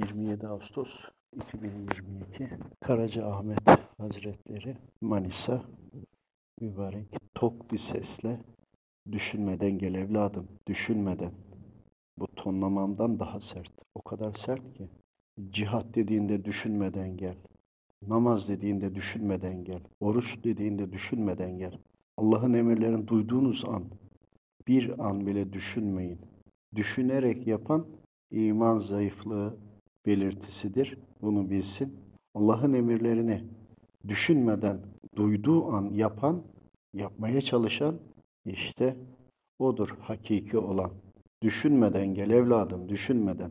27 Ağustos 2022 Karaca Ahmet Hazretleri Manisa mübarek tok bir sesle düşünmeden gel evladım düşünmeden. Bu tonlamamdan daha sert. O kadar sert ki cihat dediğinde düşünmeden gel namaz dediğinde düşünmeden gel oruç dediğinde düşünmeden gel. Allah'ın emirlerini duyduğunuz an bir an bile düşünmeyin. Düşünerek yapan iman zayıflığı belirtisidir. Bunu bilsin. Allah'ın emirlerini düşünmeden duyduğu an yapan, yapmaya çalışan işte odur hakiki olan. Düşünmeden gel evladım, düşünmeden.